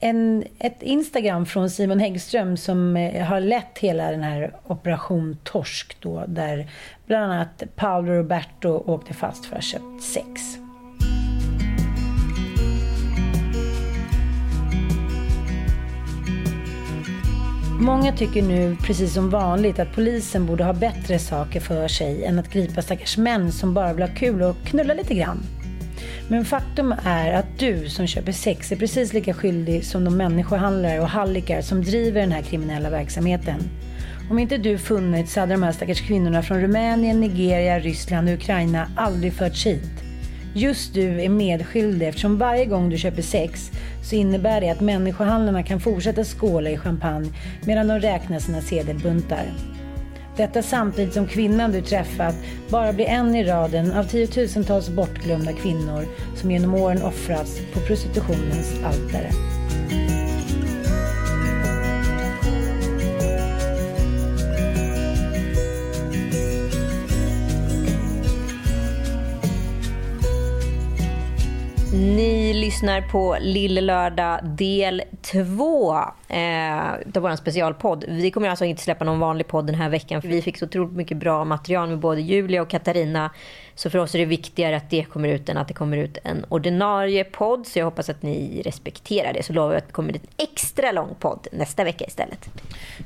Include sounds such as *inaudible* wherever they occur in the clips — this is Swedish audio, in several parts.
en, ett Instagram från Simon Häggström som eh, har lett hela den här Operation Torsk då, där bland annat Paolo Roberto åkte fast för att ha köpt sex. Många tycker nu, precis som vanligt, att polisen borde ha bättre saker för sig än att gripa stackars män som bara vill ha kul och knulla lite grann. Men faktum är att du som köper sex är precis lika skyldig som de människohandlare och hallickar som driver den här kriminella verksamheten. Om inte du funnits så hade de här stackars kvinnorna från Rumänien, Nigeria, Ryssland och Ukraina aldrig förts hit. Just du är medskyldig eftersom varje gång du köper sex så innebär det att människohandlarna kan fortsätta skåla i champagne medan de räknar sina sedelbuntar. Detta samtidigt som kvinnan du träffat bara blir en i raden av tiotusentals bortglömda kvinnor som genom åren offrats på prostitutionens altare. Ni lyssnar på Lille Lördag del 2 eh, av vår specialpodd. Vi kommer alltså inte släppa någon vanlig podd den här veckan för vi fick så otroligt mycket bra material med både Julia och Katarina. Så för oss är det viktigare att det kommer ut än att det kommer ut en ordinarie podd. Så jag hoppas att ni respekterar det. Så lovar jag att det kommer en extra lång podd nästa vecka istället.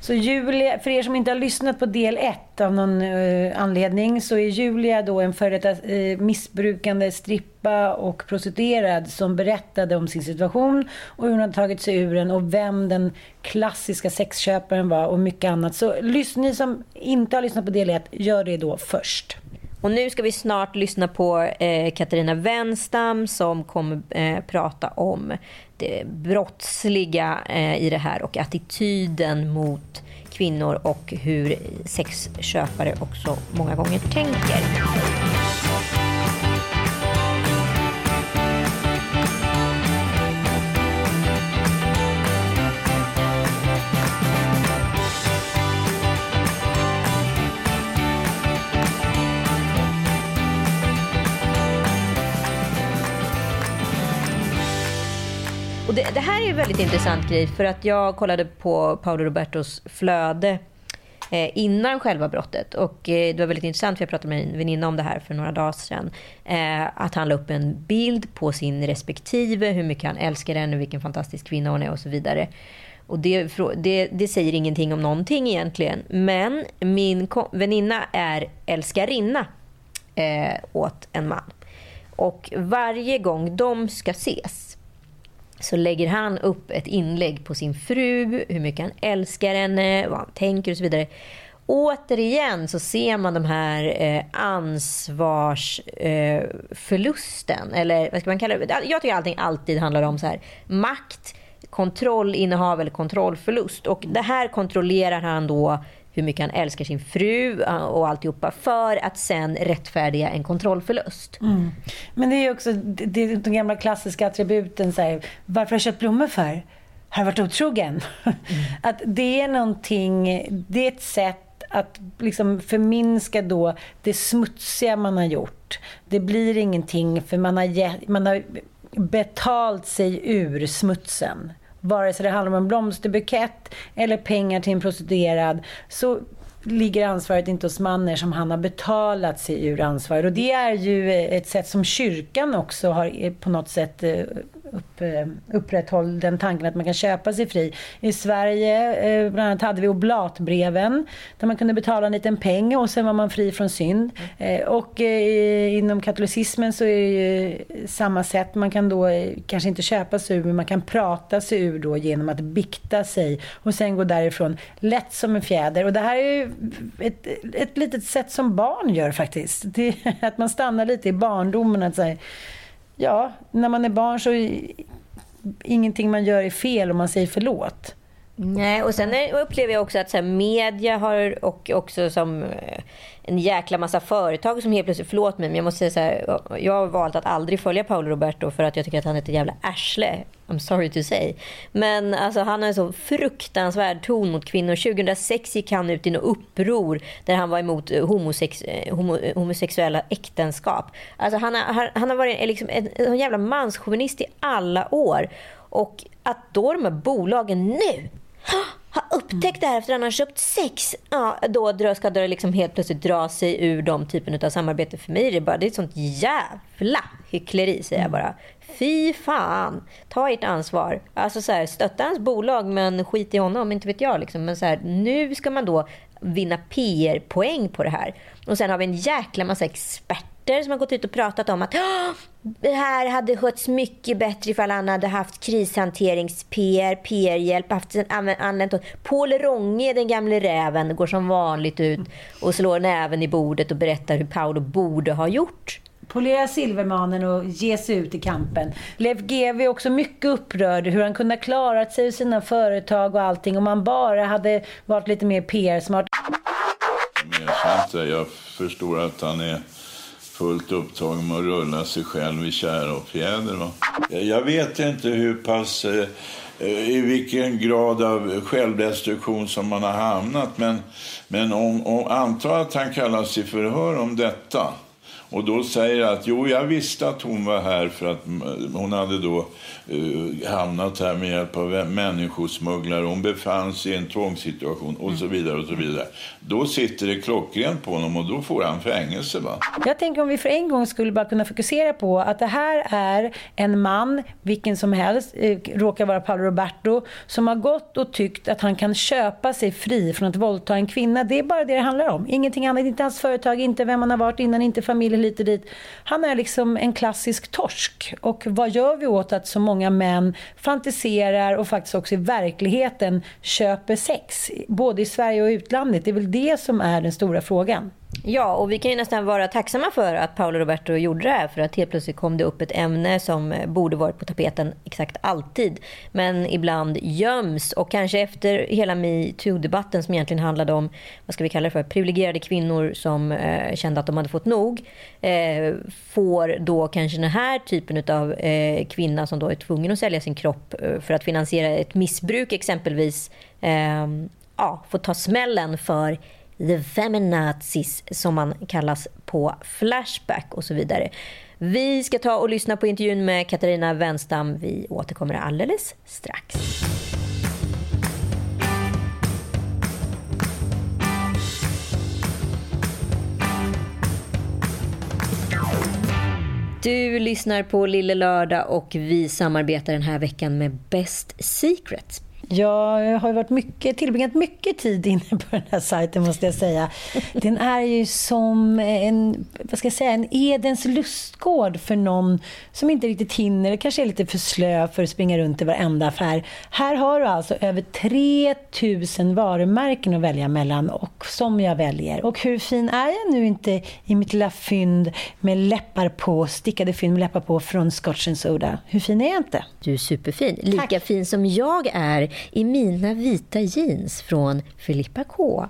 Så Julia, för er som inte har lyssnat på del 1 av någon uh, anledning så är Julia då en före detta uh, missbrukande strippa och prostituerad som berättade om sin situation och hur hon hade tagit sig ur den och vem den klassiska sexköparen var och mycket annat. Så ni som inte har lyssnat på del 1, gör det då först. Och nu ska vi snart lyssna på eh, Katarina Wenstam som kommer eh, prata om det brottsliga eh, i det här och attityden mot kvinnor och hur sexköpare också många gånger tänker. Det, här är en väldigt intressant grej för att jag kollade på Paolo Robertos flöde eh, innan själva brottet. Och eh, det var väldigt intressant för jag pratade med en väninna om det här för några dagar sedan. Eh, att han la upp en bild på sin respektive, hur mycket han älskar henne, vilken fantastisk kvinna hon är och så vidare. Och det, det, det, säger ingenting om någonting egentligen. Men min väninna är älskarinna eh, åt en man. Och varje gång de ska ses så lägger han upp ett inlägg på sin fru, hur mycket han älskar henne, vad han tänker och så vidare. Återigen så ser man de här eh, ansvarsförlusten. Eh, eller vad ska man kalla det? Jag tycker allting alltid handlar om så här, makt, kontrollinnehav eller kontrollförlust. Och det här kontrollerar han då hur mycket han älskar sin fru och alltihopa för att sen rättfärdiga en kontrollförlust. Mm. Men det är också det är de gamla klassiska attributen. Så här, varför har jag köpt blommor för? Har jag varit otrogen? Mm. *laughs* att det är någonting, det är ett sätt att liksom förminska då det smutsiga man har gjort. Det blir ingenting för man har, man har betalt sig ur smutsen vare sig det handlar om en blomsterbukett eller pengar till en prostituerad, så ligger ansvaret inte hos mannen som han har betalat sig ur ansvaret. Och det är ju ett sätt som kyrkan också har eh, på något sätt eh, upp, eh, upprätthåll den tanken att man kan köpa sig fri. I Sverige eh, bland annat hade vi oblatbreven där man kunde betala en liten peng och sen var man fri från synd. Mm. Och inom katolicismen så är det ju samma sätt. Man kan då kanske inte köpa sig ur men man kan prata sig ur då genom att bikta sig och sen gå därifrån lätt som en fjäder. Och det här är ju ett, ett litet sätt som barn gör faktiskt. Det, *laughs* att man stannar lite i barndomen. Att säga, ja, när man är barn så är ingenting man gör är fel om man säger förlåt. Nej, och sen upplever jag också att så här, media har och också som eh, en jäkla massa företag som helt plötsligt, förlåt mig, men jag måste säga så här, jag har valt att aldrig följa Paolo Roberto för att jag tycker att han är ett jävla arsle. I'm sorry to say. Men alltså, han har en så fruktansvärd ton mot kvinnor. 2006 gick han ut i något uppror där han var emot eh, homosex, eh, homo, eh, homosexuella äktenskap. Alltså, han, har, han har varit liksom en, en jävla manschauvinist i alla år. Och att då de här bolagen nu *gasps* har upptäckt det här efter att han har köpt sex, ja, då ska det liksom helt plötsligt dra sig ur de typen av samarbete. För mig är det bara det är ett sånt jävla hyckleri, säger jag bara. Fy fan, ta ert ansvar. Alltså så här, stötta hans bolag, men skit i honom, inte vet jag. Liksom. Men så här, nu ska man då vinna PR-poäng på det här. Och sen har vi en jäkla massa experter som har gått ut och pratat om att det här hade skötts mycket bättre ifall han hade haft krishanterings-PR, PR-hjälp, haft använt Paul Ronge, den gamle räven, går som vanligt ut och slår näven i bordet och berättar hur Paolo borde ha gjort polera silvermanen och ge sig ut i kampen. Lev GW är också mycket upprörd hur han kunde ha klarat sig och sina företag och allting om han bara hade varit lite mer PR-smart. Jag förstår att han är fullt upptagen med att rulla sig själv i kära och fjäder. Va? Jag vet inte hur pass, eh, i vilken grad av självdestruktion som man har hamnat. Men, men om, om, anta att han kallas i förhör om detta och då säger att jo, jag visste att hon var här för att hon hade då uh, hamnat här med hjälp av människosmugglare. Hon befann sig i en tvångssituation och så vidare och så vidare. Då sitter det klockrent på honom och då får han fängelse. Va? Jag tänker om vi för en gång skulle bara kunna fokusera på att det här är en man, vilken som helst, eh, råkar vara Paolo Roberto, som har gått och tyckt att han kan köpa sig fri från att våldta en kvinna. Det är bara det det handlar om. Ingenting annat, inte hans företag, inte vem han har varit innan, inte familjen hit och dit. Han är liksom en klassisk torsk. Och vad gör vi åt att så många män fantiserar och faktiskt också i verkligheten köper sex? Både i Sverige och utlandet. Det är väl det som är den stora frågan. Ja, och vi kan ju nästan vara tacksamma för att Paolo Roberto gjorde det här. För att helt plötsligt kom det upp ett ämne som eh, borde varit på tapeten exakt alltid. Men ibland göms. Och kanske efter hela metoo-debatten som egentligen handlade om, vad ska vi kalla det för, privilegierade kvinnor som eh, kände att de hade fått nog. Eh, får då kanske den här typen av eh, kvinna som då är tvungen att sälja sin kropp eh, för att finansiera ett missbruk exempelvis. Eh, ja, få ta smällen för the feminazis som man kallas på Flashback och så vidare. Vi ska ta och lyssna på intervjun med Katarina Wenstam. Vi återkommer alldeles strax. Du lyssnar på Lille Lördag och vi samarbetar den här veckan med Best Secret. Jag har varit mycket, tillbringat mycket tid inne på den här sajten måste jag säga. Den är ju som en, vad ska jag säga, en Edens lustgård för någon som inte riktigt hinner, eller kanske är lite för slö för att springa runt i varenda affär. Här har du alltså över 3000 varumärken att välja mellan och som jag väljer. Och hur fin är jag nu inte i mitt lilla fynd med läppar på, stickade fynd med läppar på från Scotch Soda? Hur fin är jag inte? Du är superfin. Lika Tack. fin som jag är i mina vita jeans från Filippa K.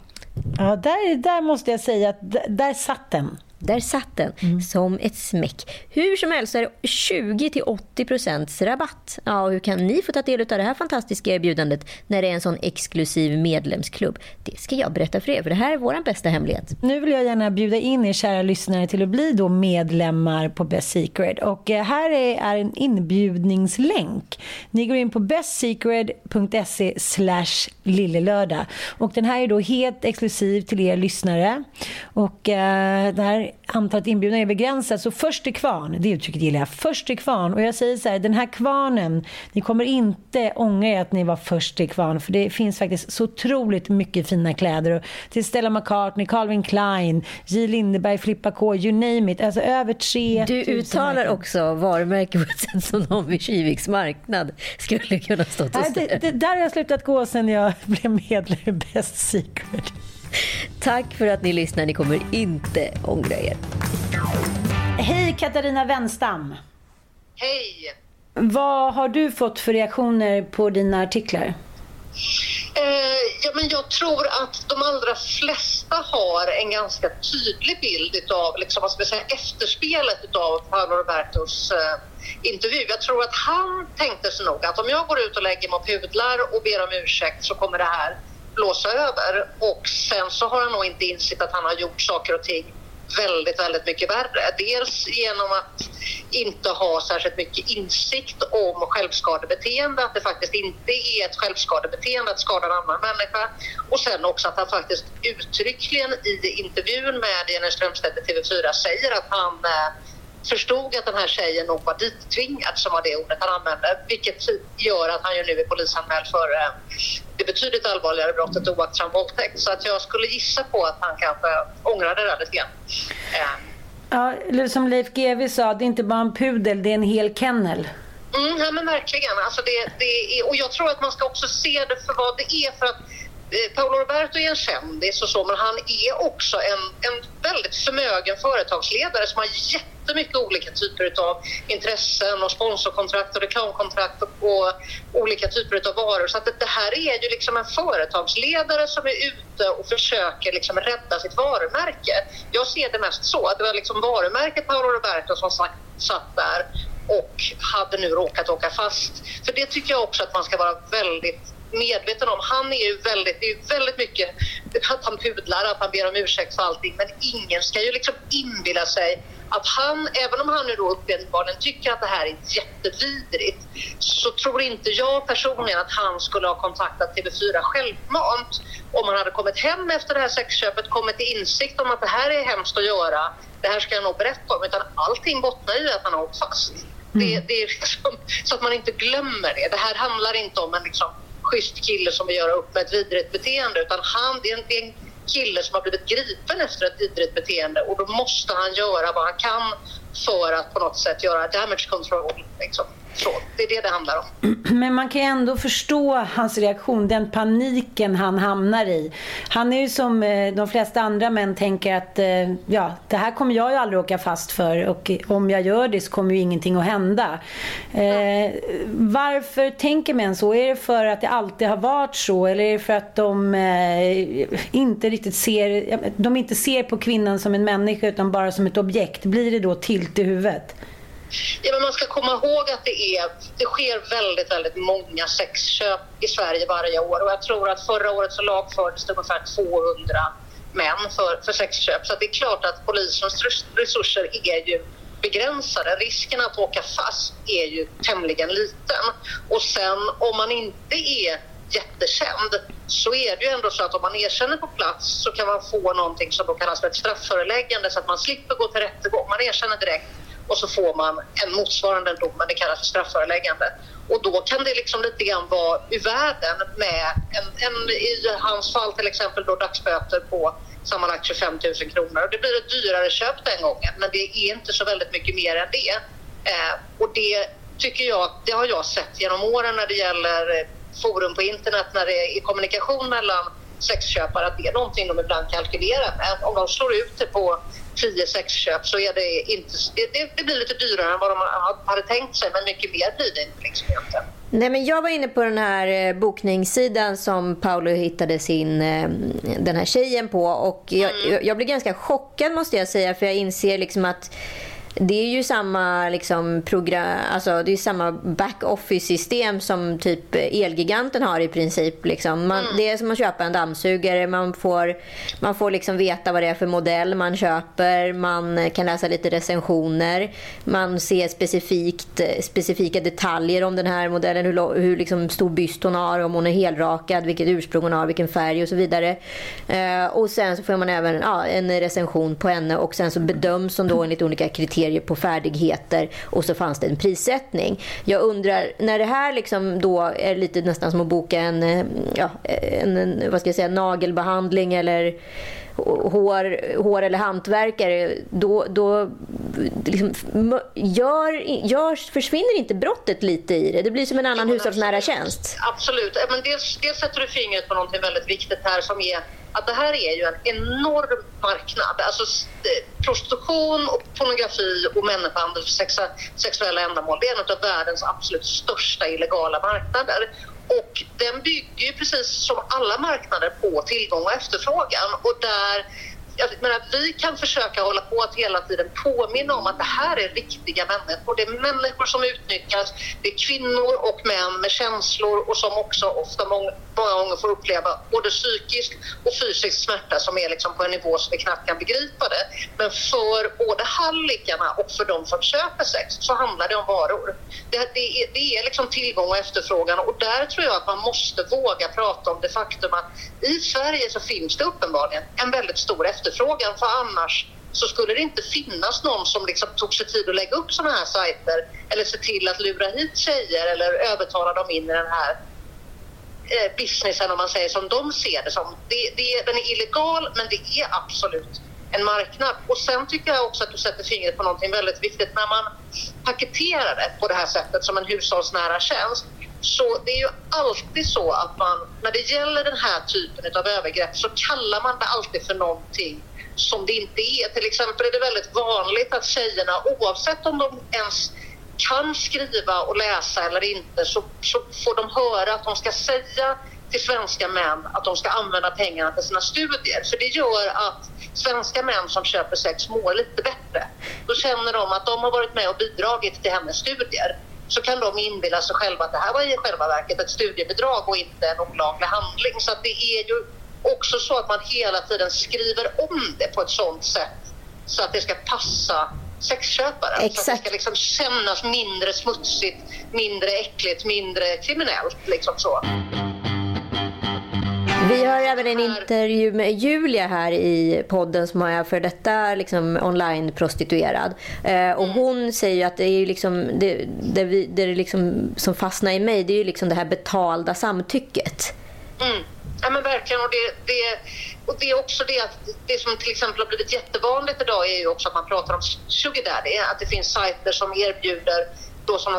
Ja, där, där måste jag säga att där, där satt den. Där satt den, mm. som ett smäck. Hur som helst är det 20-80% rabatt. Ja, hur kan ni få ta del av det här fantastiska erbjudandet när det är en sån exklusiv medlemsklubb? Det ska jag berätta för er, för det här är vår bästa hemlighet. Nu vill jag gärna bjuda in er kära lyssnare till att bli då medlemmar på Best Secret. Och eh, här är en inbjudningslänk. Ni går in på bestsecret.se slash lillelördag. Och den här är då helt exklusiv till er lyssnare. Och eh, det här antalet inbjudna är begränsat. Så först till kvarn, det uttrycket gillar jag. Först till kvarn. Och jag säger så här, den här kvarnen, ni kommer inte ångra er att ni var först till kvarn. För det finns faktiskt så otroligt mycket fina kläder. Och till Stella McCartney, Calvin Klein, J. Lindeberg, Flippa K, you name it. Alltså över tre Du uttalar märken. också varumärke på ett sätt som någon vid Kiviks marknad skulle kunna stå och säga. Det, det, där har jag slutat gå sen jag *laughs* blev medlem i Best Secret. Tack för att ni lyssnar. Ni kommer inte ångra er. Hej Katarina Wenstam. Hej. Vad har du fått för reaktioner på dina artiklar? Eh, ja, men jag tror att de allra flesta har en ganska tydlig bild av liksom, vad ska säga, efterspelet av Paolo Robertos eh, intervju. Jag tror att han tänkte sig nog att om jag går ut och lägger mig och pudlar och ber om ursäkt så kommer det här blåsa över. Och sen så har han nog inte insett att han har gjort saker och ting väldigt, väldigt mycket värre. Dels genom att inte ha särskilt mycket insikt om självskadebeteende, att det faktiskt inte är ett självskadebeteende att skada en annan människa. Och sen också att han faktiskt uttryckligen i intervjun med Jenny Strömstedt i TV4 säger att han eh, förstod att den här tjejen nog var dittvingad, som var det ordet han använde, vilket gör att han ju nu är polisanmäld för eh, det betydligt allvarligare brottet oaktsam våldtäkt. Så att jag skulle gissa på att han kanske ångrade det lite grann. Eh. Ja, som Leif GW sa, det är inte bara en pudel, det är en hel kennel. Mm, ja, men verkligen. Alltså det, det är, och jag tror att man ska också se det för vad det är. För att Eh, Paolo Roberto är en kändis och så, men han är också en, en väldigt förmögen företagsledare som har jättemycket olika typer av intressen och sponsorkontrakt och reklamkontrakt och olika typer av varor. Så att det här är ju liksom en företagsledare som är ute och försöker liksom rädda sitt varumärke. Jag ser det mest så, att det var liksom varumärket Paolo Roberto som satt där och hade nu råkat åka fast. För det tycker jag också att man ska vara väldigt medveten om. Han är ju väldigt, det är väldigt mycket att han pudlar, att han ber om ursäkt för allting. Men ingen ska ju liksom inbilla sig att han, även om han nu då uppenbarligen tycker att det här är jättevidrigt, så tror inte jag personligen att han skulle ha kontaktat TV4 självmant om han hade kommit hem efter det här sexköpet, kommit till insikt om att det här är hemskt att göra, det här ska jag nog berätta om, utan allting bottnar i att han har åkt fast. Mm. Det, det, är liksom, så att man inte glömmer det. Det här handlar inte om en liksom, schysst kille som vill göra upp med ett vidrigt beteende, utan han, det är en, det är en kille som har blivit gripen efter ett vidrigt beteende och då måste han göra vad han kan för att på något sätt göra damage control. Liksom. Så, det är det det handlar om. *clears throat* Men man kan ju ändå förstå hans reaktion, den paniken han hamnar i. Han är ju som eh, de flesta andra män tänker att eh, ja, det här kommer jag ju aldrig åka fast för och om jag gör det så kommer ju ingenting att hända. Eh, varför tänker män så? Är det för att det alltid har varit så eller är det för att de eh, inte riktigt ser, de inte ser på kvinnan som en människa utan bara som ett objekt? Blir det då tilt i huvudet? Ja, men man ska komma ihåg att det, är, det sker väldigt, väldigt många sexköp i Sverige varje år och jag tror att förra året så lagfördes det ungefär 200 män för, för sexköp. Så det är klart att polisens resurser är ju begränsade. Risken att åka fast är ju tämligen liten. Och sen om man inte är jättekänd så är det ju ändå så att om man erkänner på plats så kan man få någonting som då kallas för ett strafföreläggande så att man slipper gå till rättegång. Man erkänner direkt och så får man en motsvarande dom, men det kallas för strafföreläggande. Och då kan det liksom lite grann vara ur världen med en, en, i hans fall till exempel då dagsböter på sammanlagt 25 000 kronor. Och det blir ett dyrare köp den gången, men det är inte så väldigt mycket mer än det. Eh, och det tycker jag, det har jag sett genom åren när det gäller forum på internet, när det är kommunikation mellan sexköpare, att det är någonting de ibland kalkylerar med. Om de slår ut det på tio sexköp så är det inte... Det, det, blir lite dyrare än vad de hade tänkt sig men mycket mer blir det inte liksom egentligen. Nej, men jag var inne på den här eh, bokningssidan som Paolo hittade sin, eh, den här tjejen på. Och jag, mm. jag blev ganska chockad måste jag säga. För jag inser liksom att det är ju samma liksom, program, alltså, det är samma back-office-system som typ Elgiganten har i princip. Liksom. Man, mm. Det är som att köpa en dammsugare. Man får, man får liksom veta vad det är för modell man köper. Man kan läsa lite recensioner. Man ser specifikt, specifika detaljer om den här modellen. Hur, hur liksom stor byst hon har, om hon är helrakad, vilket ursprung hon har, vilken färg och så vidare. Eh, och sen så får man även ja, en recension på henne och sen så bedöms hon då enligt olika kriterier kriterier på färdigheter och så fanns det en prissättning. Jag undrar, när det här liksom då är lite nästan som att boka en, eh, ja, en, en vad ska jag säga, nagelbehandling eller hår, hår eller hantverkare, då, då liksom, gör, gör, försvinner inte brottet lite i det? Det blir som en annan hushållsnära tjänst. Absolut. Men dels, dels sätter du fingret på något väldigt viktigt här som är att det här är ju en enorm marknad. Alltså eh, prostitution, och pornografi och människohandel för sexa, sexuella ändamål det är en av världens absolut största illegala marknader. Och den bygger ju precis som alla marknader på tillgång och efterfrågan. Och där jag menar, vi kan försöka hålla på att hela tiden påminna om att det här är riktiga människor. Det är människor som utnyttjas. Det är kvinnor och män med känslor och som också ofta många, många gånger får uppleva både psykisk och fysisk smärta som är liksom på en nivå som vi knappt kan begripa det. Men för både hallickarna och för de som köper sex så handlar det om varor. Det, det, är, det är liksom tillgång och efterfrågan och där tror jag att man måste våga prata om det faktum att i Sverige så finns det uppenbarligen en väldigt stor efterfrågan för annars så skulle det inte finnas någon som liksom tog sig tid att lägga upp sådana här sajter eller se till att lura hit tjejer eller övertala dem in i den här eh, businessen om man säger som de ser det som. Det, det, den är illegal men det är absolut en marknad. Och sen tycker jag också att du sätter fingret på någonting väldigt viktigt när man paketerar det på det här sättet som en hushållsnära tjänst så det är ju alltid så att man, när det gäller den här typen av övergrepp så kallar man det alltid för någonting som det inte är. Till exempel är det väldigt vanligt att tjejerna, oavsett om de ens kan skriva och läsa eller inte, så, så får de höra att de ska säga till svenska män att de ska använda pengarna till sina studier. För det gör att svenska män som köper sex mår lite bättre. Då känner de att de har varit med och bidragit till hennes studier så kan de inbilla sig själva att det här var i själva verket ett studiebidrag och inte en olaglig handling. Så att det är ju också så att man hela tiden skriver om det på ett sådant sätt så att det ska passa sexköparen. Exakt. Så att det ska liksom kännas mindre smutsigt, mindre äckligt, mindre kriminellt. Liksom så. Vi har även en intervju med Julia här i podden som är för detta liksom online-prostituerad. Eh, och hon säger att det är liksom, det, det, vi, det är liksom, som fastnar i mig det är ju liksom det här betalda samtycket. Mm. Ja men verkligen. Och det, det, och det är också det att det som till exempel har blivit jättevanligt idag är ju också att man pratar om sugar daddy. Att det finns sajter som erbjuder då som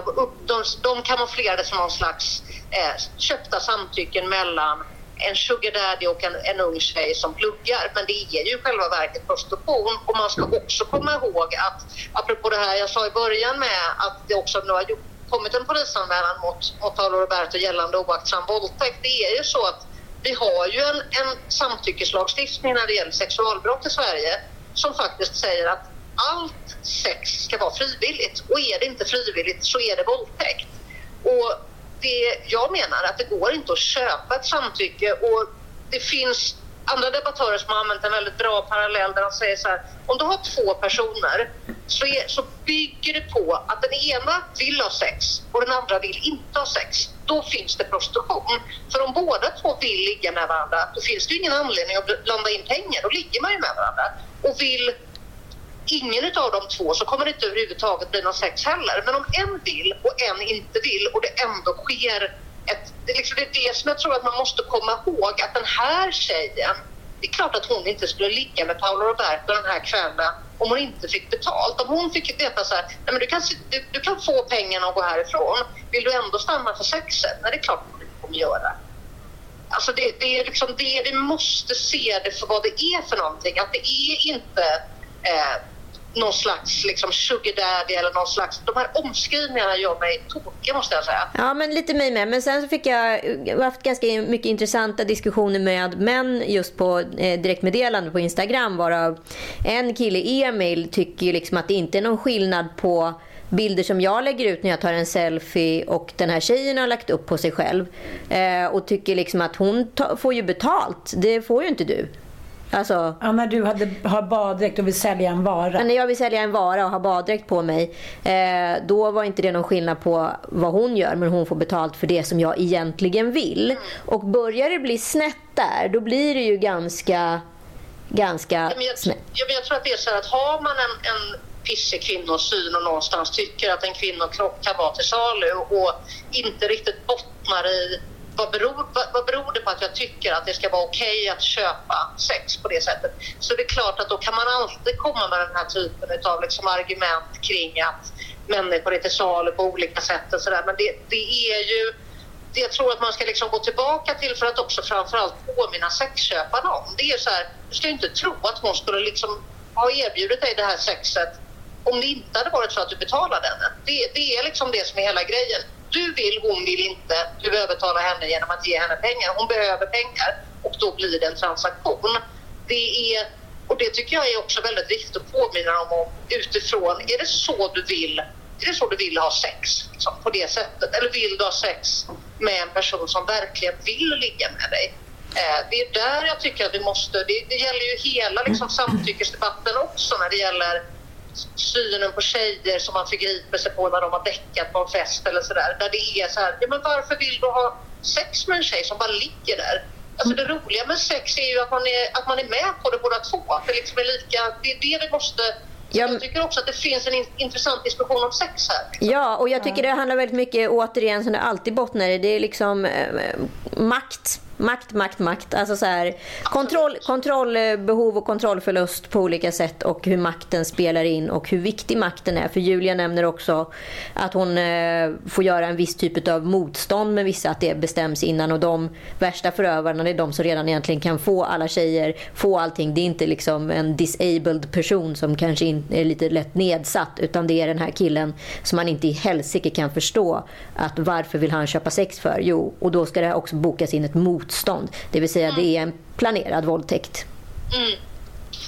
de, de kamouflerade som någon slags eh, köpta samtycken mellan en sugar daddy och en, en ung tjej som pluggar. Men det är ju i själva verket prostitution. Och man ska också komma ihåg att, apropå det här jag sa i början med att det också nu har gjort, kommit en polisanmälan mot, mot Paolo Roberto gällande oaktsam våldtäkt. Det är ju så att vi har ju en, en samtyckeslagstiftning när det gäller sexualbrott i Sverige som faktiskt säger att allt sex ska vara frivilligt och är det inte frivilligt så är det våldtäkt. Och det, jag menar att det går inte att köpa ett samtycke och det finns andra debattörer som har använt en väldigt bra parallell där de säger så här, om du har två personer så, är, så bygger det på att den ena vill ha sex och den andra vill inte ha sex. Då finns det prostitution. För om båda två vill ligga med varandra, då finns det ingen anledning att blanda in pengar. Då ligger man ju med varandra. Och vill ingen av de två så kommer det inte överhuvudtaget bli någon sex heller. Men om en vill och en inte vill och det ändå sker ett... Det är, liksom, det, är det som jag tror att man måste komma ihåg att den här tjejen, det är klart att hon inte skulle ligga med Paolo Roberto den här kvällen om hon inte fick betalt. Om hon fick veta så här, nej men du kan, du, du kan få pengarna och gå härifrån. Vill du ändå stanna för sexet? Nej, det är klart hon inte kommer göra. Alltså det, det är liksom det, vi måste se det för vad det är för någonting. Att det är inte eh, någon slags liksom sugar daddy eller någon slags... De här omskrivningarna gör mig tokig måste jag säga. Ja, men lite mig med. Men sen så fick jag, jag har haft ganska mycket intressanta diskussioner med män just på eh, direktmeddelande på Instagram varav en kille, Emil, tycker ju liksom att det inte är någon skillnad på bilder som jag lägger ut när jag tar en selfie och den här tjejen har lagt upp på sig själv. Eh, och tycker liksom att hon får ju betalt. Det får ju inte du. Alltså, ja, när du hade, har baddräkt och vill sälja en vara. När jag vill sälja en vara och har baddräkt på mig. Eh, då var inte det någon skillnad på vad hon gör. Men hon får betalt för det som jag egentligen vill. Och börjar det bli snett där. Då blir det ju ganska, ganska jag, snett. Jag, jag, tror att det är så att har man en, en pissig kvinnosyn och någonstans tycker att en kvinnokropp kan vara till salu och inte riktigt bottnar i vad beror, vad, vad beror det på att jag tycker att det ska vara okej okay att köpa sex på det sättet? Så det är klart att då kan man alltid komma med den här typen av liksom argument kring att människor är till salu på olika sätt och sådär. Men det, det är ju det jag tror att man ska liksom gå tillbaka till för att också framförallt påminna sexköparna om. Det är så här, du ska inte tro att hon skulle liksom ha erbjudit dig det här sexet om det inte hade varit så att du betalade henne. Det, det är liksom det som är hela grejen. Du vill, hon vill inte. Du övertalar henne genom att ge henne pengar. Hon behöver pengar och då blir det en transaktion. Det är, och det tycker jag är också väldigt viktigt att påminna dem om utifrån, är det så du vill är det så du vill ha sex liksom, på det sättet? Eller vill du ha sex med en person som verkligen vill ligga med dig? Eh, det är där jag tycker att vi måste, det, det gäller ju hela liksom, samtyckesdebatten också när det gäller synen på tjejer som man förgriper sig på när de har däckat på en fest eller sådär. Där det är så här, ja men varför vill du ha sex med en tjej som bara ligger där? Alltså det roliga med sex är ju att man är, att man är med på det båda två. Att det liksom är lika, det är det vi måste Ja. Jag tycker också att det finns en intressant diskussion om sex här. Liksom. Ja, och jag tycker det handlar väldigt mycket, återigen, som det alltid bottnar i, det är liksom eh, makt Makt, makt, makt. Alltså så här, kontroll, kontrollbehov eh, och kontrollförlust på olika sätt och hur makten spelar in och hur viktig makten är. För Julia nämner också att hon eh, får göra en viss typ av motstånd med vissa, att det bestäms innan. Och de värsta förövarna är de som redan egentligen kan få alla tjejer, få allting. Det är inte liksom en disabled person som kanske är lite lätt nedsatt utan det är den här killen som man inte i helsike kan förstå att varför vill han köpa sex för? Jo, och då ska det också bokas in ett motstånd motstånd. Det vill säga mm. det är en planerad våldtäkt. Mm.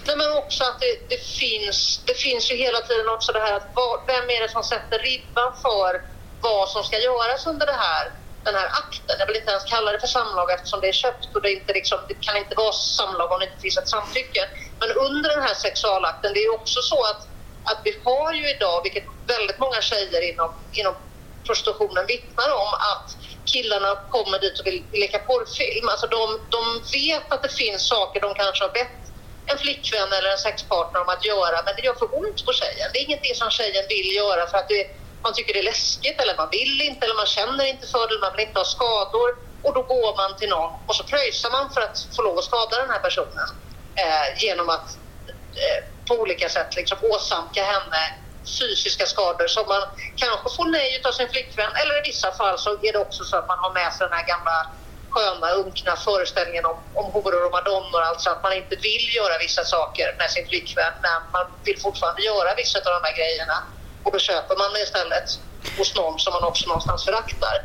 Nej, men också att det, det, finns, det finns ju hela tiden också det här att vad, vem är det som sätter ribban för vad som ska göras under det här, den här akten. Jag vill inte ens kalla det för samlag eftersom det är köpt och det, inte liksom, det kan inte vara samlag om det inte finns ett samtycke. Men under den här sexualakten, det är också så att, att vi har ju idag, vilket väldigt många tjejer inom, inom prostitutionen vittnar om, att killarna kommer dit och vill leka porrfilm. Alltså de, de vet att det finns saker de kanske har bett en flickvän eller en sexpartner om att göra, men det gör för ont på tjejen. Det är ingenting som tjejen vill göra för att det, man tycker det är läskigt eller man vill inte eller man känner inte för det, man vill inte ha skador. Och då går man till någon och så pröjsar man för att få lov att skada den här personen eh, genom att eh, på olika sätt liksom åsamka henne fysiska skador som man kanske får nej av sin flickvän. Eller i vissa fall så är det också så att man har med sig den här gamla sköna, unkna föreställningen om, om horor och madonnor, alltså att man inte vill göra vissa saker med sin flickvän men man vill fortfarande göra vissa av de här grejerna. Och då köper man det istället hos någon som man också någonstans föraktar.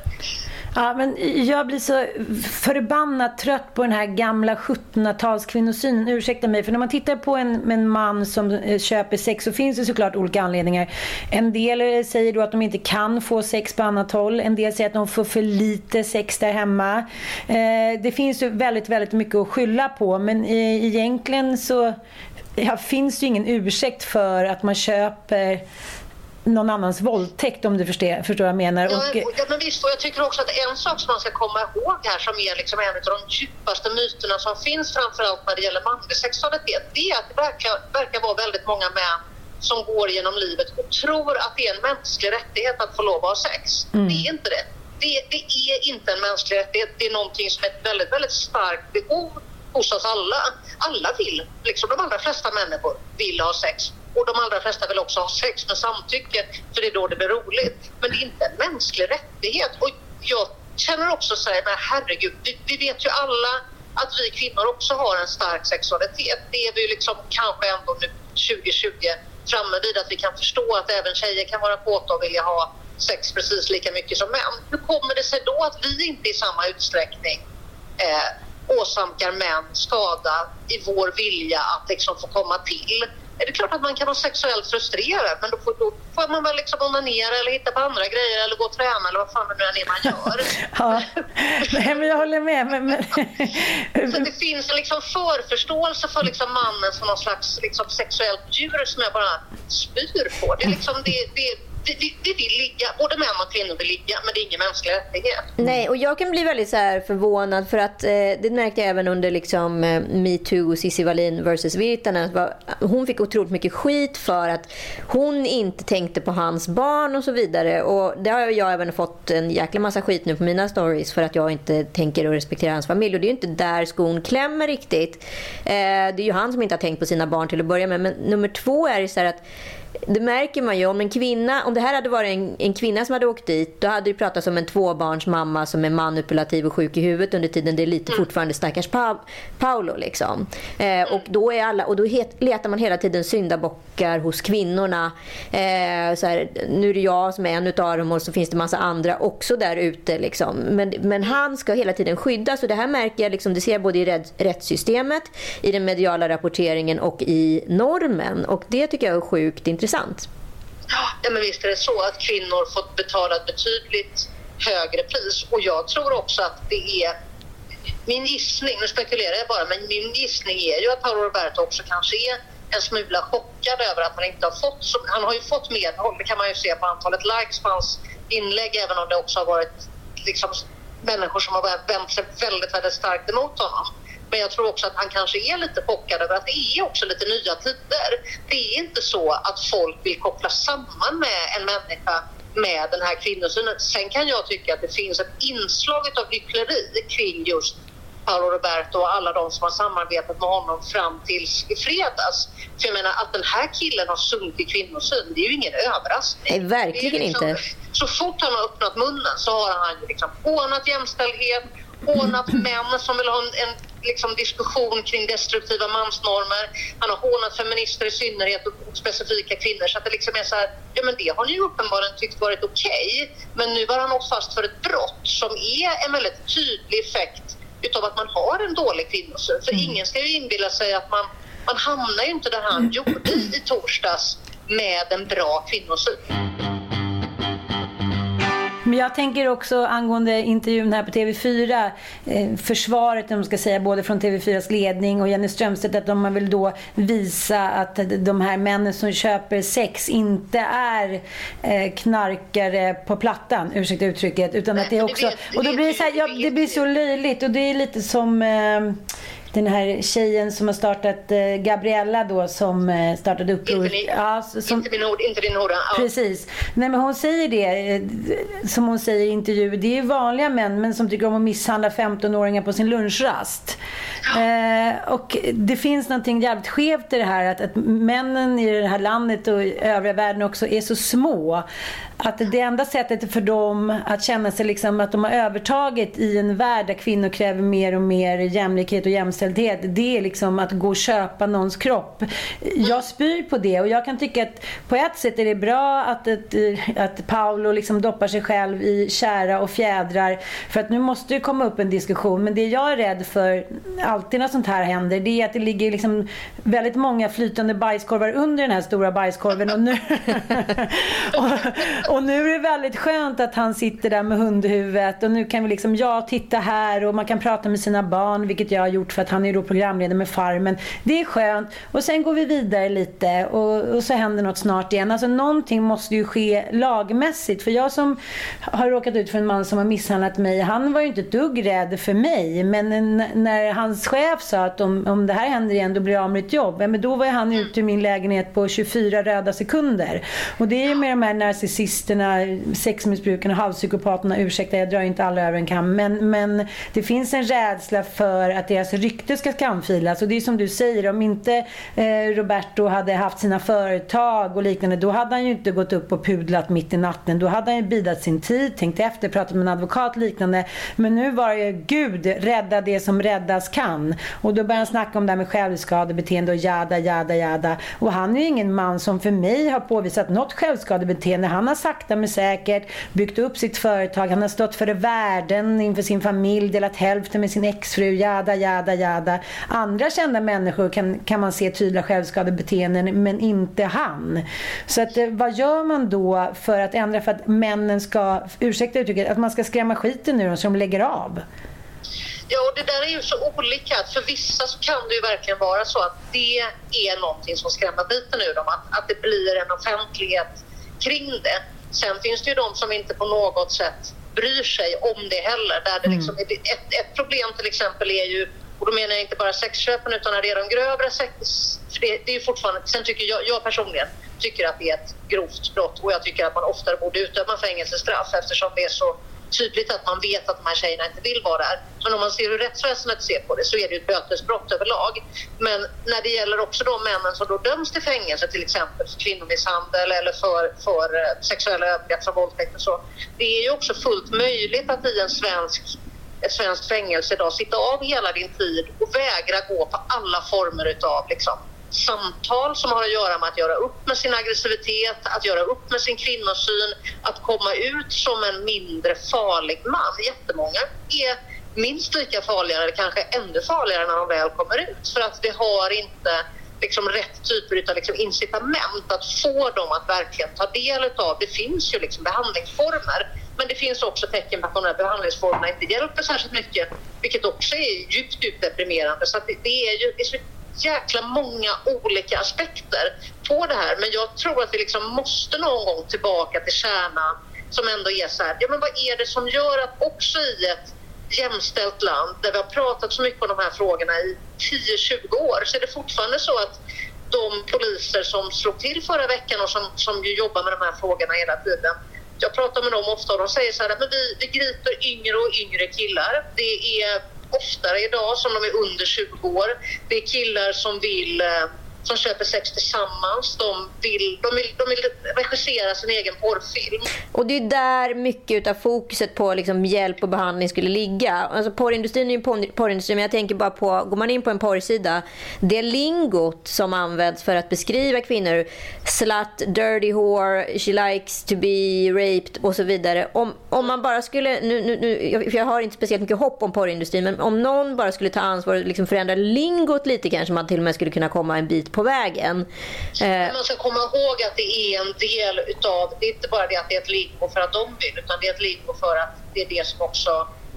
Ja, men jag blir så förbannat trött på den här gamla 1700-talskvinnosynen. Ursäkta mig, för när man tittar på en, en man som eh, köper sex så finns det såklart olika anledningar. En del säger då att de inte kan få sex på annat håll. En del säger att de får för lite sex där hemma. Eh, det finns ju väldigt, väldigt mycket att skylla på men egentligen så ja, finns det ju ingen ursäkt för att man köper någon annans våldtäkt om du förstår, förstår vad jag menar. Ja, och, ja, men visst, och jag tycker också att en sak som man ska komma ihåg här som är liksom en av de djupaste myterna som finns framförallt när det gäller manlig sexualitet, det är att det verkar, verkar vara väldigt många män som går genom livet och tror att det är en mänsklig rättighet att få lov att ha sex. Mm. Det är inte det. det. Det är inte en mänsklig rättighet. Det är någonting som är ett väldigt, väldigt starkt behov hos oss alla. Alla vill, liksom de allra flesta människor vill ha sex och de allra flesta vill också ha sex med samtycke för det är då det blir roligt. Men det är inte en mänsklig rättighet. Och jag känner också så här, men herregud, vi, vi vet ju alla att vi kvinnor också har en stark sexualitet. Det är vi liksom kanske ändå nu 2020 framme vid att vi kan förstå att även tjejer kan vara kåta och vilja ha sex precis lika mycket som män. Hur kommer det sig då att vi inte i samma utsträckning eh, åsamkar män skada i vår vilja att liksom få komma till? Är det klart att man kan vara sexuellt frustrerad men då får, då får man väl liksom onanera eller hitta på andra grejer eller gå och träna eller vad fan det nu är man gör. *laughs* ja, Nej, men jag håller med. Men, men... *laughs* Så det finns en liksom förförståelse för liksom mannen som någon slags liksom sexuellt djur som jag bara spyr på. Det är liksom, det, det, det, det vill ligga, både män och kvinnor vill ligga, men det är ingen mänsklig rättighet. Nej, och jag kan bli väldigt så här förvånad för att eh, det märkte jag även under liksom eh, metoo och Cissi Wallin versus Virtanen. Hon fick otroligt mycket skit för att hon inte tänkte på hans barn och så vidare. Och det har jag även fått en jäkla massa skit nu på mina stories för att jag inte tänker och respekterar hans familj. Och det är ju inte där skon klämmer riktigt. Eh, det är ju han som inte har tänkt på sina barn till att börja med. Men nummer två är så att det märker man ju om en kvinna, om det här hade varit en, en kvinna som hade åkt dit, då hade det pratats om en tvåbarnsmamma som är manipulativ och sjuk i huvudet under tiden. Det är lite mm. fortfarande stackars pa Paolo liksom. Eh, och då är alla, och då het, letar man hela tiden syndabockar hos kvinnorna. Eh, så här, nu är det jag som är en utav dem och så finns det massa andra också där ute liksom. Men, men han ska hela tiden skyddas och det här märker jag liksom, det ser jag både i rätt, rättssystemet, i den mediala rapporteringen och i normen. Och det tycker jag är sjukt intressant. Ja, men visst är det så att kvinnor fått betala ett betydligt högre pris. Och jag tror också att det är min gissning, nu spekulerar jag bara, men min gissning är ju att Paolo Roberto också kanske är en smula chockad över att han inte har fått, han har ju fått medhåll, det kan man ju se på antalet likes på hans inlägg, även om det också har varit liksom, människor som har vänt sig väldigt, väldigt starkt emot honom. Men jag tror också att han kanske är lite chockad över att det är också lite nya tider. Det är inte så att folk vill koppla samman med en människa med den här kvinnosynen. Sen kan jag tycka att det finns ett inslag av hyckleri kring just Paolo Roberto och alla de som har samarbetat med honom fram till i fredags. För jag menar att den här killen har sunkig kvinnosyn, det är ju ingen överraskning. Nej, verkligen liksom, inte. Så fort han har öppnat munnen så har han liksom hånat jämställdhet, hånat män som vill ha en, en liksom, diskussion kring destruktiva mansnormer. Han har hånat feminister i synnerhet och specifika kvinnor. Så att det liksom är så här, ja men det har ni ju uppenbarligen tyckt varit okej. Okay, men nu var han åkt fast för ett brott som är en väldigt tydlig effekt utav att man har en dålig kvinnosyn. För mm. ingen ska ju inbilla sig att man, man hamnar ju inte där han gjorde i, i torsdags med en bra kvinnosyn. Men jag tänker också angående intervjun här på TV4, eh, försvaret, man ska säga, både från TV4s ledning och Jenny Strömstedt, att de vill då visa att de här männen som köper sex inte är eh, knarkare på plattan, ursäkta uttrycket, utan att det är också... Och då blir det så här, ja, det blir så löjligt och det är lite som eh, den här tjejen som har startat, eh, Gabriella då, som eh, startade uppror. Inte, ja, som, inte, min ord, inte din hora. Ja. Precis. Nej, men hon säger det, eh, som hon säger i intervjuer, det är vanliga män men som tycker om att misshandla 15-åringar på sin lunchrast. Ja. Eh, och det finns någonting jävligt skevt i det här att, att männen i det här landet och i övriga världen också är så små att det enda sättet för dem att känna sig liksom att de har övertaget i en värld där kvinnor kräver mer och mer jämlikhet och jämställdhet, det är liksom att gå och köpa någons kropp. Jag spyr på det och jag kan tycka att på ett sätt är det bra att, att, att Paolo liksom doppar sig själv i kära och fjädrar för att nu måste det komma upp en diskussion. Men det jag är rädd för, alltid när sånt här händer, det är att det ligger liksom väldigt många flytande bajskorvar under den här stora bajskorven och nu *laughs* och, och nu är det väldigt skönt att han sitter där med hundhuvudet och nu kan vi liksom, ja titta här och man kan prata med sina barn vilket jag har gjort för att han är då programledare med Farmen. Det är skönt och sen går vi vidare lite och, och så händer något snart igen. Alltså någonting måste ju ske lagmässigt för jag som har råkat ut för en man som har misshandlat mig, han var ju inte ett dugg rädd för mig men när hans chef sa att om, om det här händer igen då blir jag av med mitt jobb, ja, men då var han ute ur min lägenhet på 24 röda sekunder. Och det är ju med de här narcissisterna narcissisterna, sexmissbrukarna, halvpsykopaterna, ursäkta jag drar inte alla över en kam, men, men det finns en rädsla för att deras rykte ska skamfilas. Och det är som du säger, om inte eh, Roberto hade haft sina företag och liknande, då hade han ju inte gått upp och pudlat mitt i natten. Då hade han ju bidat sin tid, tänkt efter, pratat med en advokat och liknande. Men nu var det ju, Gud, rädda det som räddas kan. Och då började han snacka om det här med självskadebeteende och jada, jada, jada. Och han är ju ingen man som för mig har påvisat något självskadebeteende. Han har sakta men säkert byggt upp sitt företag. Han har stått för värden inför sin familj, delat hälften med sin exfru, jada, jada, jada. Andra kända människor kan, kan man se tydliga självskadebeteenden, men inte han. Så att, eh, vad gör man då för att ändra för att männen ska, ursäkta uttrycket, att man ska skrämma skiten ur dem så de lägger av? Ja, och det där är ju så olika. För vissa så kan det ju verkligen vara så att det är någonting som skrämmer biten ur dem. Att, att det blir en offentlighet kring det. Sen finns det ju de som inte på något sätt bryr sig om det heller. Där det liksom, mm. ett, ett problem till exempel är ju, och då menar jag inte bara sexköpen utan när det är de grövre sex... För det, det är fortfarande, sen tycker jag, jag personligen tycker att det är ett grovt brott och jag tycker att man oftare borde utdöma fängelsestraff eftersom det är så tydligt att man vet att de här tjejerna inte vill vara där. Men om man ser hur rättsväsendet ser på det så är det ett bötesbrott överlag. Men när det gäller också de männen som då döms till fängelse till exempel för kvinnomisshandel eller för, för eh, sexuella övergrepp som våldtäkt och så. Det är ju också fullt möjligt att i en svensk ett svenskt fängelse idag sitta av hela din tid och vägra gå på alla former utav liksom, samtal som har att göra med att göra upp med sin aggressivitet, att göra upp med sin kvinnosyn, att komma ut som en mindre farlig man. Jättemånga är minst lika farliga, eller kanske ännu farligare när de väl kommer ut. För att vi har inte liksom rätt typer av liksom incitament att få dem att verkligen ta del av. Det finns ju liksom behandlingsformer, men det finns också tecken på att de här behandlingsformerna inte hjälper särskilt mycket, vilket också är djupt, djupt deprimerande. Så det, det är jäkla många olika aspekter på det här. Men jag tror att vi liksom måste någon gång tillbaka till kärnan som ändå är så här, ja men vad är det som gör att också i ett jämställt land där vi har pratat så mycket om de här frågorna i 10-20 år så är det fortfarande så att de poliser som slog till förra veckan och som, som ju jobbar med de här frågorna hela tiden jag pratar med dem ofta och de säger så här att vi, vi griper yngre och yngre killar. Det är oftare idag som de är under 20 år. Det är killar som vill eh, som köper sex tillsammans. De vill, de, vill, de vill regissera sin egen porrfilm. Och det är där mycket av fokuset på liksom hjälp och behandling skulle ligga. Alltså porrindustrin är ju porrindustrin men jag tänker bara på, går man in på en porrsida, det lingot som används för att beskriva kvinnor, slut, dirty whore, she likes to be raped och så vidare. Om, om man bara skulle, nu, nu, nu, jag har inte speciellt mycket hopp om porrindustrin, men om någon bara skulle ta ansvar och liksom förändra lingot lite kanske man till och med skulle kunna komma en bit på vägen. Men man ska komma ihåg att det är en del utav, det är inte bara det att det är ett lingo för att de vill, utan det är ett lingo för att det är det som också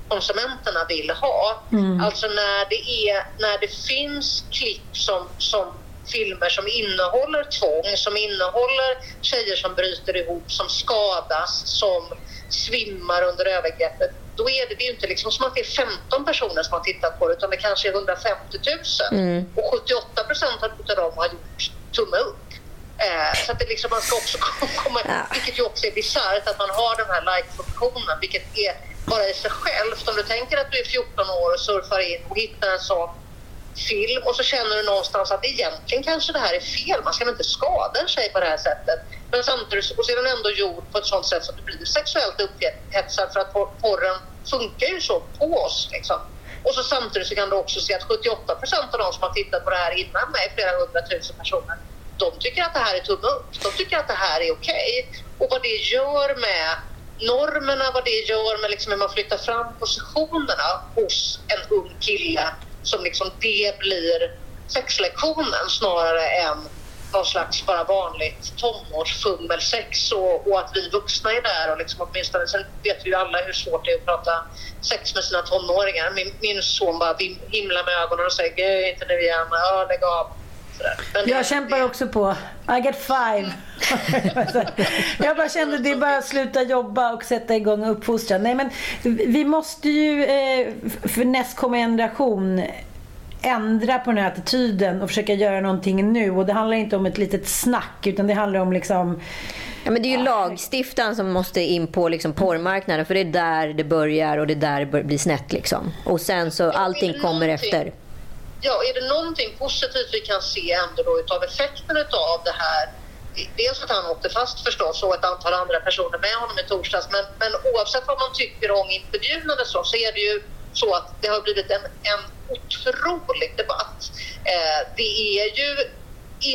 konsumenterna vill ha. Mm. Alltså när det, är, när det finns klipp som, som filmer som innehåller tvång, som innehåller tjejer som bryter ihop, som skadas, som svimmar under övergreppet då är det, det är inte liksom som att det är 15 personer som har tittat på det utan det kanske är 150 000 mm. och 78 procent av dem har gjort tumme upp. Eh, så att det liksom, man ska också *laughs* komma, ja. vilket ju också är bisarrt att man har den här like-funktionen vilket är bara i sig självt. Om du tänker att du är 14 år och surfar in och hittar en sån film och så känner du någonstans att egentligen kanske det här är fel. Man ska väl inte skada en tjej på det här sättet. Men samtidigt så är den ändå gjord på ett sånt sätt så att du blir sexuellt upphetsad för att porren funkar ju så på oss. Liksom. Och så samtidigt så kan du också se att 78 procent av de som har tittat på det här innan mig, flera hundratusen personer, de tycker att det här är tumme upp. De tycker att det här är okej. Okay. Och vad det gör med normerna, vad det gör med liksom hur man flyttar fram positionerna hos en ung kille som liksom det blir sexlektionen snarare än någon slags bara vanligt tonårsfummelsex och, och att vi vuxna är där och liksom åtminstone, sen vet vi ju alla hur svårt det är att prata sex med sina tonåringar. Min, min son bara himlar med ögonen och säger Gud, inte nu igen, ja lägg av. Jag kämpar det... också på. I get five. *laughs* jag bara kände det är bara att sluta jobba och sätta igång uppfostran. Nej men vi måste ju eh, för nästkommande generation ändra på den här attityden och försöka göra någonting nu. Och det handlar inte om ett litet snack utan det handlar om liksom Ja, men det är ju lagstiftaren som måste in på liksom porrmarknaden för det är där det börjar och det är där det blir snett. Liksom. Och sen så allting kommer efter ja, är det någonting positivt vi kan se ändå då utav effekten utav det här Dels att han åkte fast förstås och ett antal andra personer med honom i torsdags men, men oavsett vad man tycker om intervjun eller så, så är det ju så att det har blivit en, en otrolig debatt. Eh, det är ju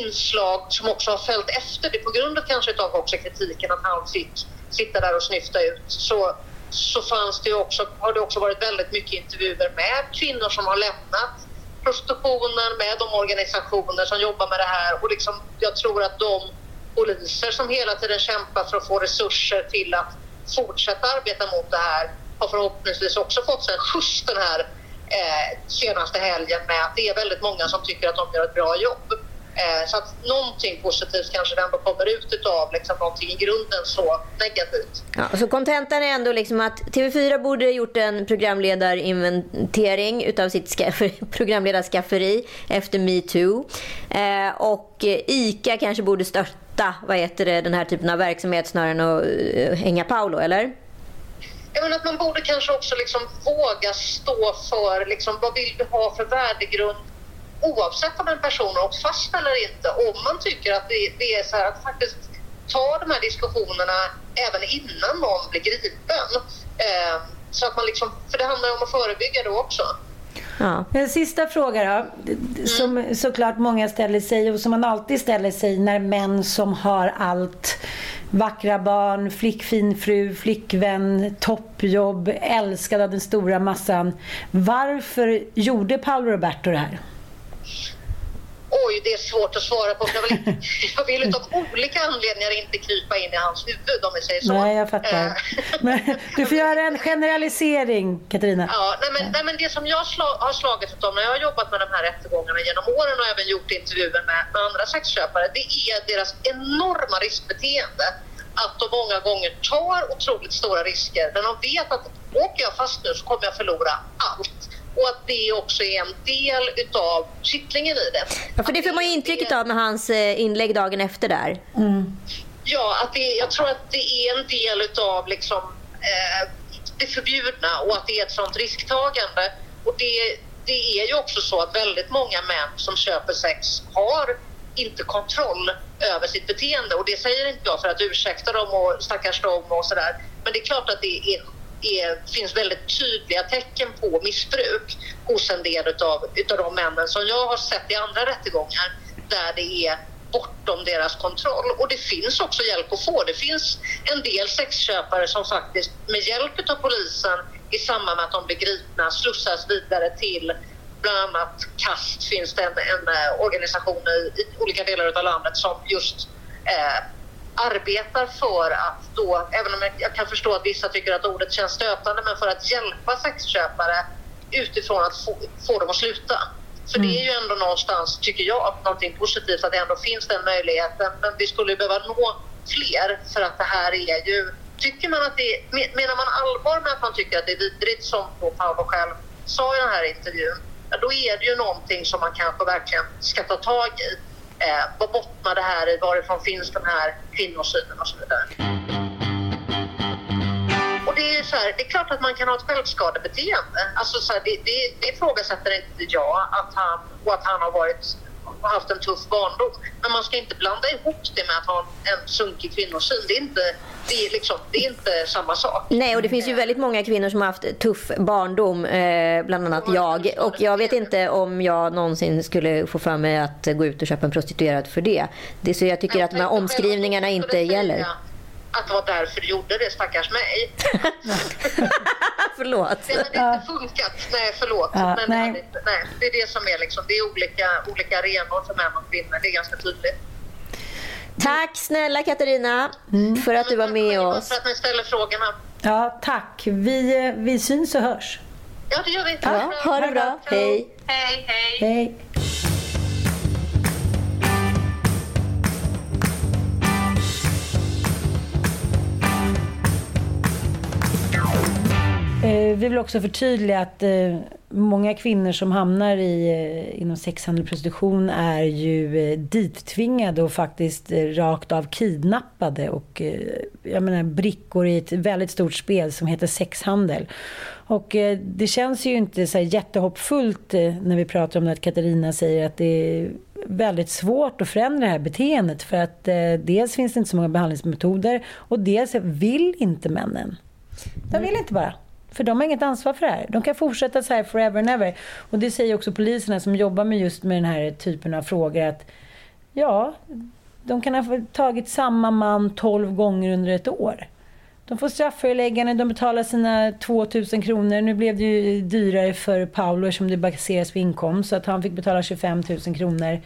inslag som också har följt efter det på grund av kanske av också kritiken att han fick sitta där och snyfta ut. Så, så fanns det också, har det också varit väldigt mycket intervjuer med kvinnor som har lämnat prostitutionen, med de organisationer som jobbar med det här och liksom, jag tror att de poliser som hela tiden kämpar för att få resurser till att fortsätta arbeta mot det här har förhoppningsvis också fått sig en skjuts den här eh, senaste helgen med att det är väldigt många som tycker att de gör ett bra jobb. Eh, så att någonting positivt kanske det ändå kommer ut utav liksom någonting i grunden så negativt. Ja, så kontentan är ändå liksom att TV4 borde gjort en programledarinventering utav sitt *laughs* programledarskafferi efter metoo. Eh, och ICA kanske borde stötta vad heter det, den här typen av verksamhet snarare än att uh, hänga Paolo, eller? Menar att man borde kanske också liksom våga stå för liksom, vad vill du ha för värdegrund oavsett om en person har åkt fast eller inte, om man tycker att det, det är så här att faktiskt ta de här diskussionerna även innan någon blir gripen. Eh, så att man liksom, för det handlar ju om att förebygga då också. Ja. En sista fråga då, som mm. såklart många ställer sig och som man alltid ställer sig när män som har allt vackra barn, flickfin fru, flickvän, toppjobb, älskad av den stora massan. Varför gjorde Paolo Roberto det här? Oj, det är svårt att svara på. Jag vill, *laughs* jag vill av olika anledningar inte krypa in i hans huvud om vi säger så. Nej, jag fattar. Eh. men, du får göra en generalisering, Katarina. Ja, nej, men, nej, men det som jag slag, har slagit av när jag har jobbat med de här rättegångarna genom åren och även gjort intervjuer med, med andra sexköpare, det är deras enorma riskbeteende. Att de många gånger tar otroligt stora risker, men de vet att åker jag fast nu så kommer jag förlora allt och att det också är en del utav kittlingen i det. Ja, för det får man ju intrycket av med hans eh, inlägg dagen efter där. Mm. Ja, att det, jag tror att det är en del utav liksom, eh, det förbjudna och att det är ett sånt risktagande. Och det, det är ju också så att väldigt många män som köper sex har inte kontroll över sitt beteende. Och det säger inte jag för att ursäkta dem och stackars dem och sådär. Men det är klart att det är det finns väldigt tydliga tecken på missbruk hos en del utav, utav de männen som jag har sett i andra rättegångar där det är bortom deras kontroll. Och det finns också hjälp att få. Det finns en del sexköpare som faktiskt med hjälp av polisen i samband med att de blir gripna slussas vidare till bland annat KAST finns det en, en eh, organisation i, i, olika delar av landet som just eh, arbetar för att då, även om jag kan förstå att vissa tycker att ordet känns stötande, men för att hjälpa sexköpare utifrån att få, få dem att sluta. För mm. det är ju ändå någonstans, tycker jag, någonting positivt att det ändå finns den möjligheten. Men vi skulle behöva nå fler för att det här är ju... Tycker man att det menar man allvar med att man tycker att det är vidrigt som då Paolo själv sa i den här intervjun, då är det ju någonting som man kanske verkligen ska ta tag i. Eh, vad bottnar det här i? Varifrån finns den här kvinnosynen och så vidare? Och det är, så här, det är klart att man kan ha ett självskadebeteende. Alltså så här, det, det, det ifrågasätter inte jag att han, och att han har varit har haft en tuff barndom. Men man ska inte blanda ihop det med att ha en sunkig kvinnosyn. Det är inte, det är liksom, det är inte samma sak. Nej, och det finns ju väldigt många kvinnor som har haft tuff barndom, eh, bland annat jag. Och jag vet inte om jag någonsin skulle få för mig att gå ut och köpa en prostituerad för det. det så jag tycker att de här omskrivningarna inte gäller att det var därför du gjorde det, stackars mig. *laughs* förlåt. Det hade inte funkat. Nej, förlåt. Ja, Men nej. Det, nej, det är det som är liksom, det är olika, olika arenor för män och kvinnor. Det är ganska tydligt. Tack snälla Katarina mm. för att du var med oss. För att ni ställer frågorna. Ja, tack. Vi, vi syns och hörs. Ja, det gör vi. Ja, ha det bra. Hej. Hej, hej. hej. Vi vill också förtydliga att eh, många kvinnor som hamnar i, eh, inom sexhandel och prostitution är ju eh, dittvingade och faktiskt rakt av kidnappade och jag menar brickor i ett väldigt stort spel som heter sexhandel. Och det känns ju inte så jättehoppfullt när vi pratar om det att Katarina säger att det är väldigt svårt att förändra det här beteendet för att dels finns det inte så många behandlingsmetoder och dels vill inte männen. De vill inte bara. För de har inget ansvar för det här. De kan fortsätta så här forever and ever. Och det säger också poliserna som jobbar med just med den här typen av frågor att ja, de kan ha tagit samma man 12 gånger under ett år. De får strafföreläggande, de betalar sina 2000 kronor. Nu blev det ju dyrare för Paolo som det baseras på inkomst så att han fick betala 25 000 kronor.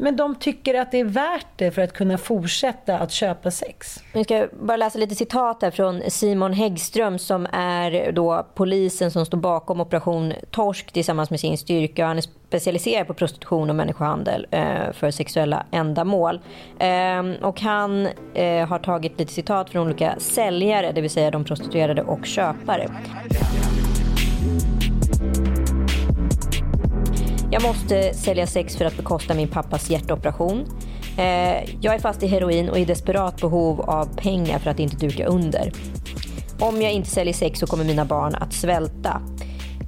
Men de tycker att det är värt det för att kunna fortsätta att köpa sex. Jag ska bara läsa lite citat här från Simon Häggström som är då polisen som står bakom operation Torsk tillsammans med sin styrka. Han är specialiserad på prostitution och människohandel eh, för sexuella ändamål. Eh, och han eh, har tagit lite citat från olika säljare, det vill säga de prostituerade och köpare. Jag måste sälja sex för att bekosta min pappas hjärtoperation. Eh, jag är fast i heroin och i desperat behov av pengar för att inte duka under. Om jag inte säljer sex så kommer mina barn att svälta.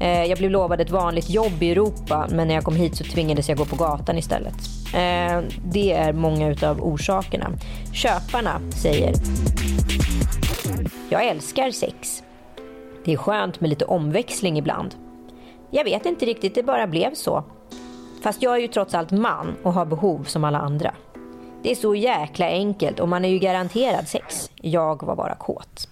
Eh, jag blev lovad ett vanligt jobb i Europa men när jag kom hit så tvingades jag gå på gatan istället. Eh, det är många utav orsakerna. Köparna säger Jag älskar sex. Det är skönt med lite omväxling ibland. Jag vet inte riktigt, det bara blev så. Fast jag är ju trots allt man och har behov som alla andra. Det är så jäkla enkelt och man är ju garanterad sex. Jag var bara kåt.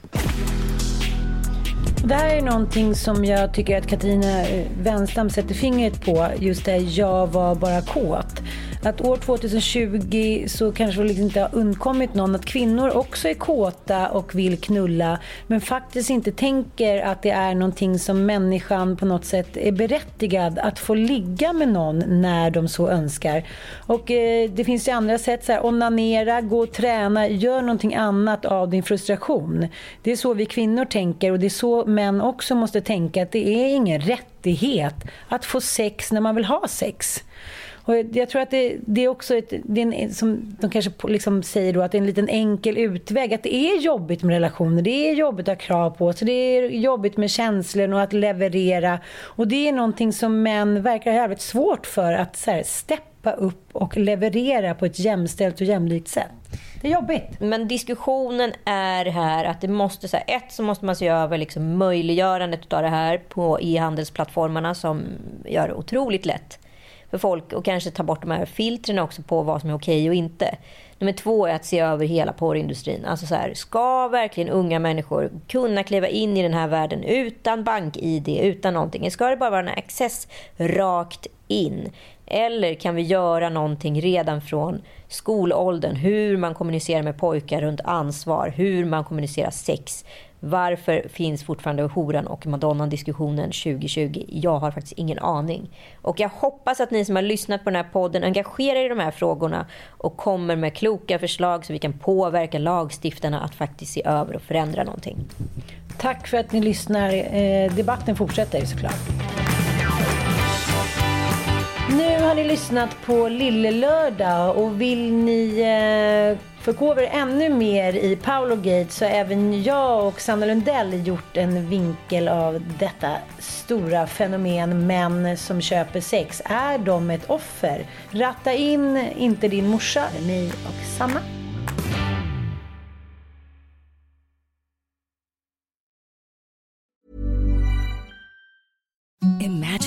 Det här är någonting som jag tycker att Katarina eh, Wenstam sätter fingret på. Just det, jag var bara kåt. Att år 2020 så kanske det liksom inte har undkommit någon att kvinnor också är kåta och vill knulla men faktiskt inte tänker att det är någonting som människan på något sätt är berättigad att få ligga med någon när de så önskar. Och eh, det finns ju andra sätt, så här, onanera, gå och träna, gör någonting annat av din frustration. Det är så vi kvinnor tänker och det är så män också måste tänka att det är ingen rättighet att få sex när man vill ha sex. Och jag tror att det, det är också ett, det är en, som de kanske liksom säger då, att det är en liten enkel utväg. Att det är jobbigt med relationer, det är jobbigt att ha krav på sig, det är jobbigt med känslor och att leverera. Och det är någonting som män verkar ha jävligt svårt för att så här, steppa upp och leverera på ett jämställt och jämlikt sätt. Det är jobbigt. Men diskussionen är här att det måste, så här, ett så måste man se över liksom möjliggörandet av det här på e-handelsplattformarna som gör det otroligt lätt för folk och kanske ta bort de här filtren också på vad som är okej och inte. Nummer två är att se över hela porrindustrin. Alltså så här, ska verkligen unga människor kunna kliva in i den här världen utan bank-id, utan någonting? Ska det bara vara en access rakt in? Eller kan vi göra någonting redan från skolåldern? Hur man kommunicerar med pojkar runt ansvar, hur man kommunicerar sex, varför finns fortfarande horan och madonnan-diskussionen 2020? Jag har faktiskt ingen aning. Och jag hoppas att ni som har lyssnat på den här podden engagerar er i de här frågorna och kommer med kloka förslag så vi kan påverka lagstiftarna att faktiskt se över och förändra någonting. Tack för att ni lyssnar. Eh, debatten fortsätter såklart. Nu har ni lyssnat på Lille Lördag och vill ni eh, förkovra er ännu mer i Paolo Gate så har även jag och Sanna Lundell gjort en vinkel av detta stora fenomen män som köper sex. Är de ett offer? Ratta in inte din morsa, mig och Sanna.